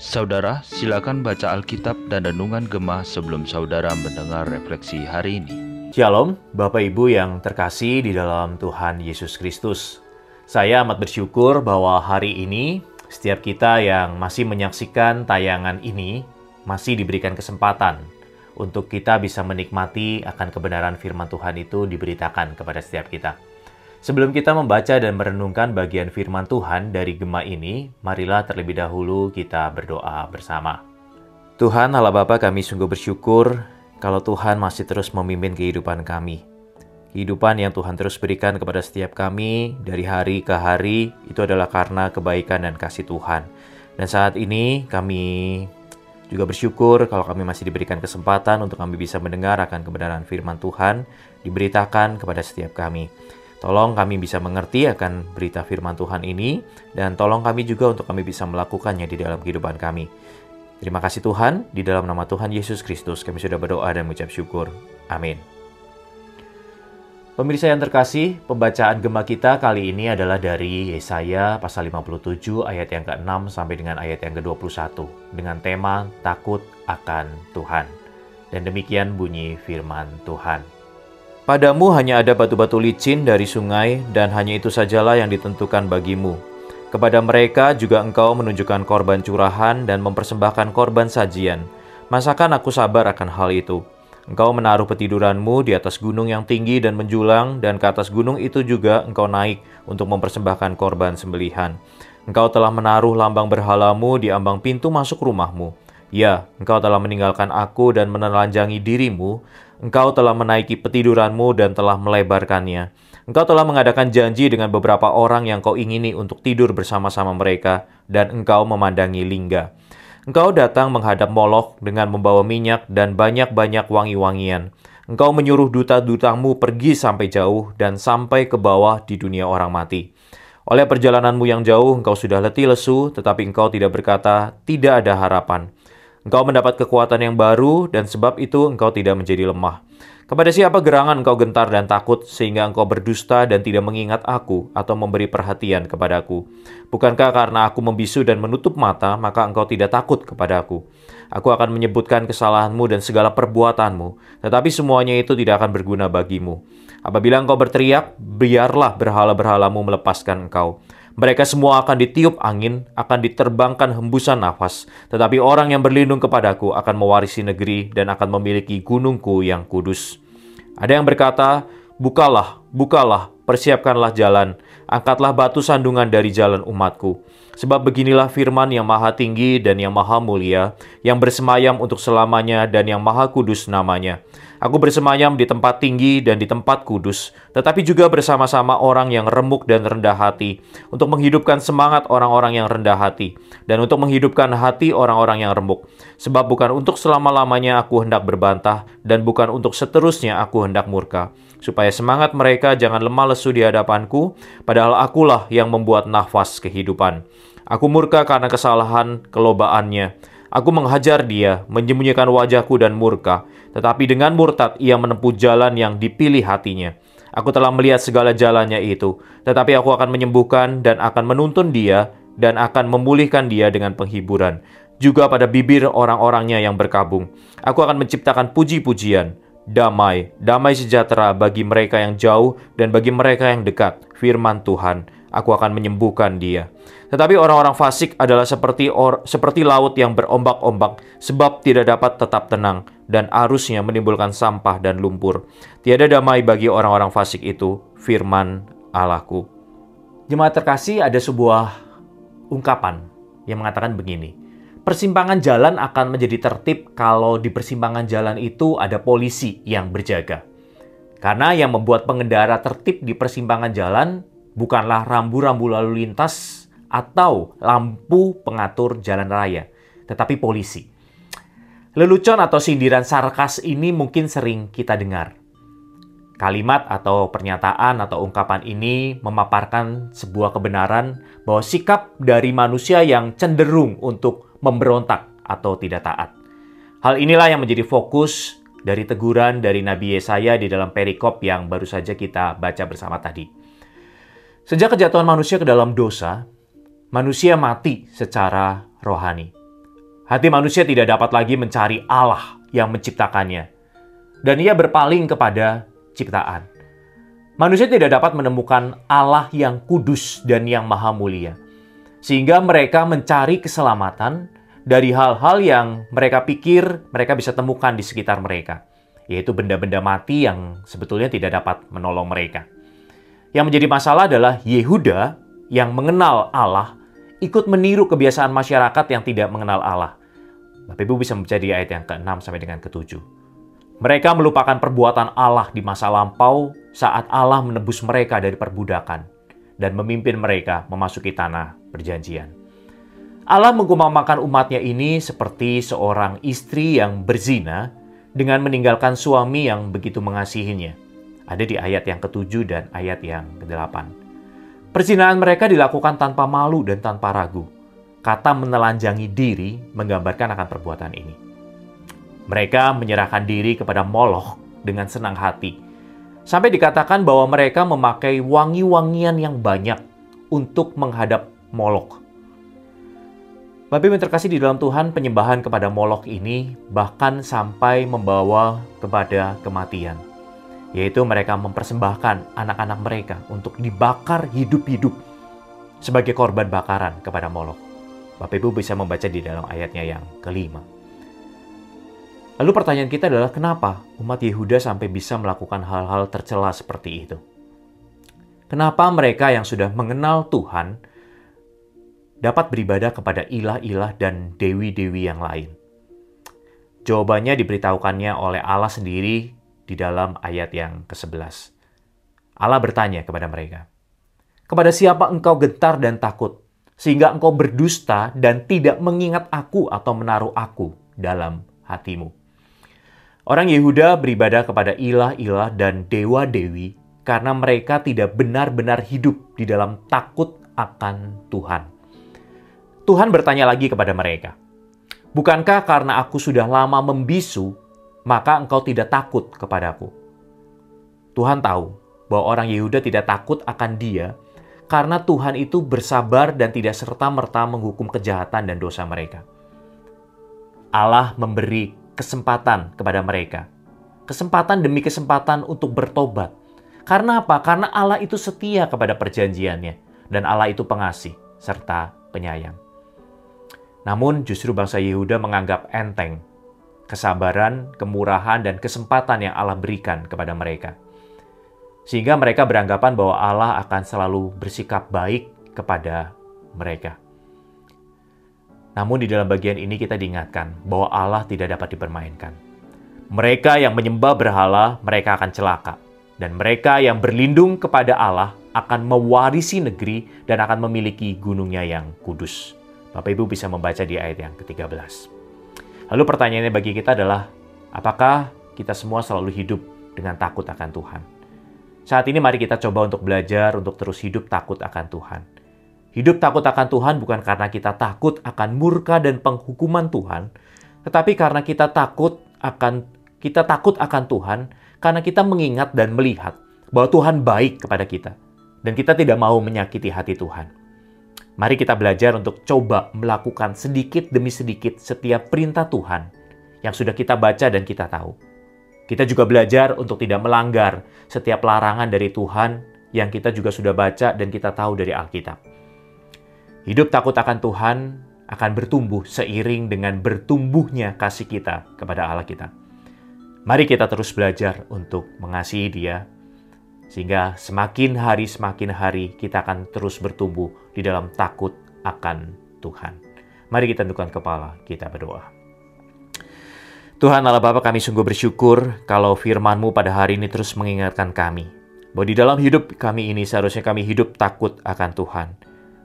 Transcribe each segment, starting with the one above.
Saudara, silakan baca Alkitab dan Renungan Gemah sebelum saudara mendengar refleksi hari ini. Shalom, Bapak Ibu yang terkasih di dalam Tuhan Yesus Kristus. Saya amat bersyukur bahwa hari ini setiap kita yang masih menyaksikan tayangan ini masih diberikan kesempatan untuk kita bisa menikmati akan kebenaran firman Tuhan itu diberitakan kepada setiap kita. Sebelum kita membaca dan merenungkan bagian firman Tuhan dari Gema ini, marilah terlebih dahulu kita berdoa bersama. Tuhan Allah Bapa kami sungguh bersyukur kalau Tuhan masih terus memimpin kehidupan kami. Kehidupan yang Tuhan terus berikan kepada setiap kami dari hari ke hari itu adalah karena kebaikan dan kasih Tuhan. Dan saat ini kami juga bersyukur kalau kami masih diberikan kesempatan untuk kami bisa mendengar akan kebenaran firman Tuhan diberitakan kepada setiap kami. Tolong kami bisa mengerti akan berita firman Tuhan ini, dan tolong kami juga untuk kami bisa melakukannya di dalam kehidupan kami. Terima kasih Tuhan, di dalam nama Tuhan Yesus Kristus kami sudah berdoa dan mengucap syukur. Amin. Pemirsa yang terkasih, pembacaan gema kita kali ini adalah dari Yesaya pasal 57 ayat yang ke-6 sampai dengan ayat yang ke-21 dengan tema takut akan Tuhan. Dan demikian bunyi firman Tuhan. Padamu hanya ada batu-batu licin dari sungai, dan hanya itu sajalah yang ditentukan bagimu. Kepada mereka juga engkau menunjukkan korban curahan dan mempersembahkan korban sajian. Masakan aku sabar akan hal itu? Engkau menaruh petiduranmu di atas gunung yang tinggi dan menjulang, dan ke atas gunung itu juga engkau naik untuk mempersembahkan korban sembelihan. Engkau telah menaruh lambang berhalamu di ambang pintu masuk rumahmu. Ya, engkau telah meninggalkan aku dan menelanjangi dirimu, Engkau telah menaiki petiduranmu dan telah melebarkannya. Engkau telah mengadakan janji dengan beberapa orang yang kau ingini untuk tidur bersama-sama mereka, dan engkau memandangi lingga. Engkau datang menghadap Molok dengan membawa minyak dan banyak-banyak wangi-wangian. Engkau menyuruh duta-dutamu pergi sampai jauh dan sampai ke bawah di dunia orang mati. Oleh perjalananmu yang jauh, engkau sudah letih lesu, tetapi engkau tidak berkata, "Tidak ada harapan." Engkau mendapat kekuatan yang baru, dan sebab itu engkau tidak menjadi lemah. Kepada siapa gerangan engkau gentar dan takut, sehingga engkau berdusta dan tidak mengingat aku atau memberi perhatian kepadaku? Bukankah karena aku membisu dan menutup mata, maka engkau tidak takut kepadaku? Aku akan menyebutkan kesalahanmu dan segala perbuatanmu, tetapi semuanya itu tidak akan berguna bagimu. Apabila engkau berteriak, biarlah berhala-berhalamu melepaskan engkau. Mereka semua akan ditiup angin, akan diterbangkan hembusan nafas, tetapi orang yang berlindung kepadaku akan mewarisi negeri dan akan memiliki gunungku yang kudus. Ada yang berkata, Bukalah, bukalah, persiapkanlah jalan, angkatlah batu sandungan dari jalan umatku. Sebab beginilah firman yang maha tinggi dan yang maha mulia, yang bersemayam untuk selamanya dan yang maha kudus namanya. Aku bersemayam di tempat tinggi dan di tempat kudus, tetapi juga bersama-sama orang yang remuk dan rendah hati, untuk menghidupkan semangat orang-orang yang rendah hati, dan untuk menghidupkan hati orang-orang yang remuk. Sebab bukan untuk selama-lamanya aku hendak berbantah, dan bukan untuk seterusnya aku hendak murka, supaya semangat mereka jangan lemah lesu di hadapanku, padahal akulah yang membuat nafas kehidupan. Aku murka karena kesalahan kelobaannya, Aku menghajar dia, menyembunyikan wajahku dan murka, tetapi dengan murtad ia menempuh jalan yang dipilih hatinya. Aku telah melihat segala jalannya itu, tetapi aku akan menyembuhkan dan akan menuntun dia dan akan memulihkan dia dengan penghiburan. Juga pada bibir orang-orangnya yang berkabung. Aku akan menciptakan puji-pujian, damai, damai sejahtera bagi mereka yang jauh dan bagi mereka yang dekat, firman Tuhan aku akan menyembuhkan dia. Tetapi orang-orang fasik adalah seperti or, seperti laut yang berombak-ombak, sebab tidak dapat tetap tenang, dan arusnya menimbulkan sampah dan lumpur. Tiada damai bagi orang-orang fasik itu, firman Allahku. Jemaat terkasih, ada sebuah ungkapan yang mengatakan begini. Persimpangan jalan akan menjadi tertib kalau di persimpangan jalan itu ada polisi yang berjaga. Karena yang membuat pengendara tertib di persimpangan jalan bukanlah rambu-rambu lalu lintas atau lampu pengatur jalan raya, tetapi polisi. Lelucon atau sindiran sarkas ini mungkin sering kita dengar. Kalimat atau pernyataan atau ungkapan ini memaparkan sebuah kebenaran bahwa sikap dari manusia yang cenderung untuk memberontak atau tidak taat. Hal inilah yang menjadi fokus dari teguran dari Nabi Yesaya di dalam perikop yang baru saja kita baca bersama tadi. Sejak kejatuhan manusia ke dalam dosa, manusia mati secara rohani. Hati manusia tidak dapat lagi mencari Allah yang menciptakannya, dan ia berpaling kepada ciptaan. Manusia tidak dapat menemukan Allah yang kudus dan yang maha mulia, sehingga mereka mencari keselamatan dari hal-hal yang mereka pikir mereka bisa temukan di sekitar mereka, yaitu benda-benda mati yang sebetulnya tidak dapat menolong mereka. Yang menjadi masalah adalah Yehuda yang mengenal Allah ikut meniru kebiasaan masyarakat yang tidak mengenal Allah. Bapak Ibu bisa membaca di ayat yang ke-6 sampai dengan ke-7. Mereka melupakan perbuatan Allah di masa lampau saat Allah menebus mereka dari perbudakan dan memimpin mereka memasuki tanah perjanjian. Allah mengumpamakan umatnya ini seperti seorang istri yang berzina dengan meninggalkan suami yang begitu mengasihinya ada di ayat yang ketujuh dan ayat yang kedelapan. Perzinahan mereka dilakukan tanpa malu dan tanpa ragu. Kata menelanjangi diri menggambarkan akan perbuatan ini. Mereka menyerahkan diri kepada Moloch dengan senang hati. Sampai dikatakan bahwa mereka memakai wangi-wangian yang banyak untuk menghadap Moloch. Bapak Ibu terkasih di dalam Tuhan, penyembahan kepada Moloch ini bahkan sampai membawa kepada kematian yaitu mereka mempersembahkan anak-anak mereka untuk dibakar hidup-hidup sebagai korban bakaran kepada Molok. Bapak Ibu bisa membaca di dalam ayatnya yang kelima. Lalu pertanyaan kita adalah kenapa umat Yehuda sampai bisa melakukan hal-hal tercela seperti itu? Kenapa mereka yang sudah mengenal Tuhan dapat beribadah kepada ilah-ilah dan dewi-dewi yang lain? Jawabannya diberitahukannya oleh Allah sendiri di dalam ayat yang ke-11. Allah bertanya kepada mereka, "Kepada siapa engkau gentar dan takut, sehingga engkau berdusta dan tidak mengingat aku atau menaruh aku dalam hatimu?" Orang Yehuda beribadah kepada ilah-ilah dan dewa-dewi karena mereka tidak benar-benar hidup di dalam takut akan Tuhan. Tuhan bertanya lagi kepada mereka, Bukankah karena aku sudah lama membisu maka engkau tidak takut kepadaku. Tuhan tahu bahwa orang Yehuda tidak takut akan dia karena Tuhan itu bersabar dan tidak serta-merta menghukum kejahatan dan dosa mereka. Allah memberi kesempatan kepada mereka. Kesempatan demi kesempatan untuk bertobat. Karena apa? Karena Allah itu setia kepada perjanjiannya. Dan Allah itu pengasih serta penyayang. Namun justru bangsa Yehuda menganggap enteng kesabaran, kemurahan, dan kesempatan yang Allah berikan kepada mereka. Sehingga mereka beranggapan bahwa Allah akan selalu bersikap baik kepada mereka. Namun di dalam bagian ini kita diingatkan bahwa Allah tidak dapat dipermainkan. Mereka yang menyembah berhala, mereka akan celaka. Dan mereka yang berlindung kepada Allah akan mewarisi negeri dan akan memiliki gunungnya yang kudus. Bapak Ibu bisa membaca di ayat yang ke-13. Lalu pertanyaannya bagi kita adalah, apakah kita semua selalu hidup dengan takut akan Tuhan? Saat ini mari kita coba untuk belajar untuk terus hidup takut akan Tuhan. Hidup takut akan Tuhan bukan karena kita takut akan murka dan penghukuman Tuhan, tetapi karena kita takut akan kita takut akan Tuhan karena kita mengingat dan melihat bahwa Tuhan baik kepada kita dan kita tidak mau menyakiti hati Tuhan. Mari kita belajar untuk coba melakukan sedikit demi sedikit setiap perintah Tuhan yang sudah kita baca dan kita tahu. Kita juga belajar untuk tidak melanggar setiap larangan dari Tuhan yang kita juga sudah baca dan kita tahu dari Alkitab. Hidup takut akan Tuhan akan bertumbuh seiring dengan bertumbuhnya kasih kita kepada Allah kita. Mari kita terus belajar untuk mengasihi Dia sehingga semakin hari semakin hari kita akan terus bertumbuh di dalam takut akan Tuhan. Mari kita tundukkan kepala, kita berdoa. Tuhan Allah Bapa kami sungguh bersyukur kalau firman-Mu pada hari ini terus mengingatkan kami. Bahwa di dalam hidup kami ini seharusnya kami hidup takut akan Tuhan.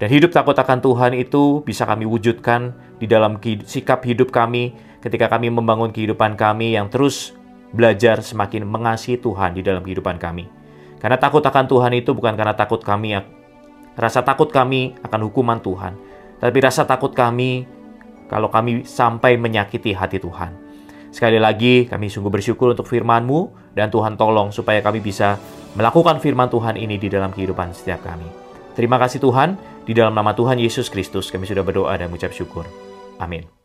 Dan hidup takut akan Tuhan itu bisa kami wujudkan di dalam sikap hidup kami ketika kami membangun kehidupan kami yang terus belajar semakin mengasihi Tuhan di dalam kehidupan kami. Karena takut akan Tuhan itu bukan karena takut kami, rasa takut kami akan hukuman Tuhan, tapi rasa takut kami kalau kami sampai menyakiti hati Tuhan. Sekali lagi, kami sungguh bersyukur untuk firman-Mu, dan Tuhan tolong supaya kami bisa melakukan firman Tuhan ini di dalam kehidupan setiap kami. Terima kasih Tuhan, di dalam nama Tuhan Yesus Kristus kami sudah berdoa dan mengucap syukur. Amin.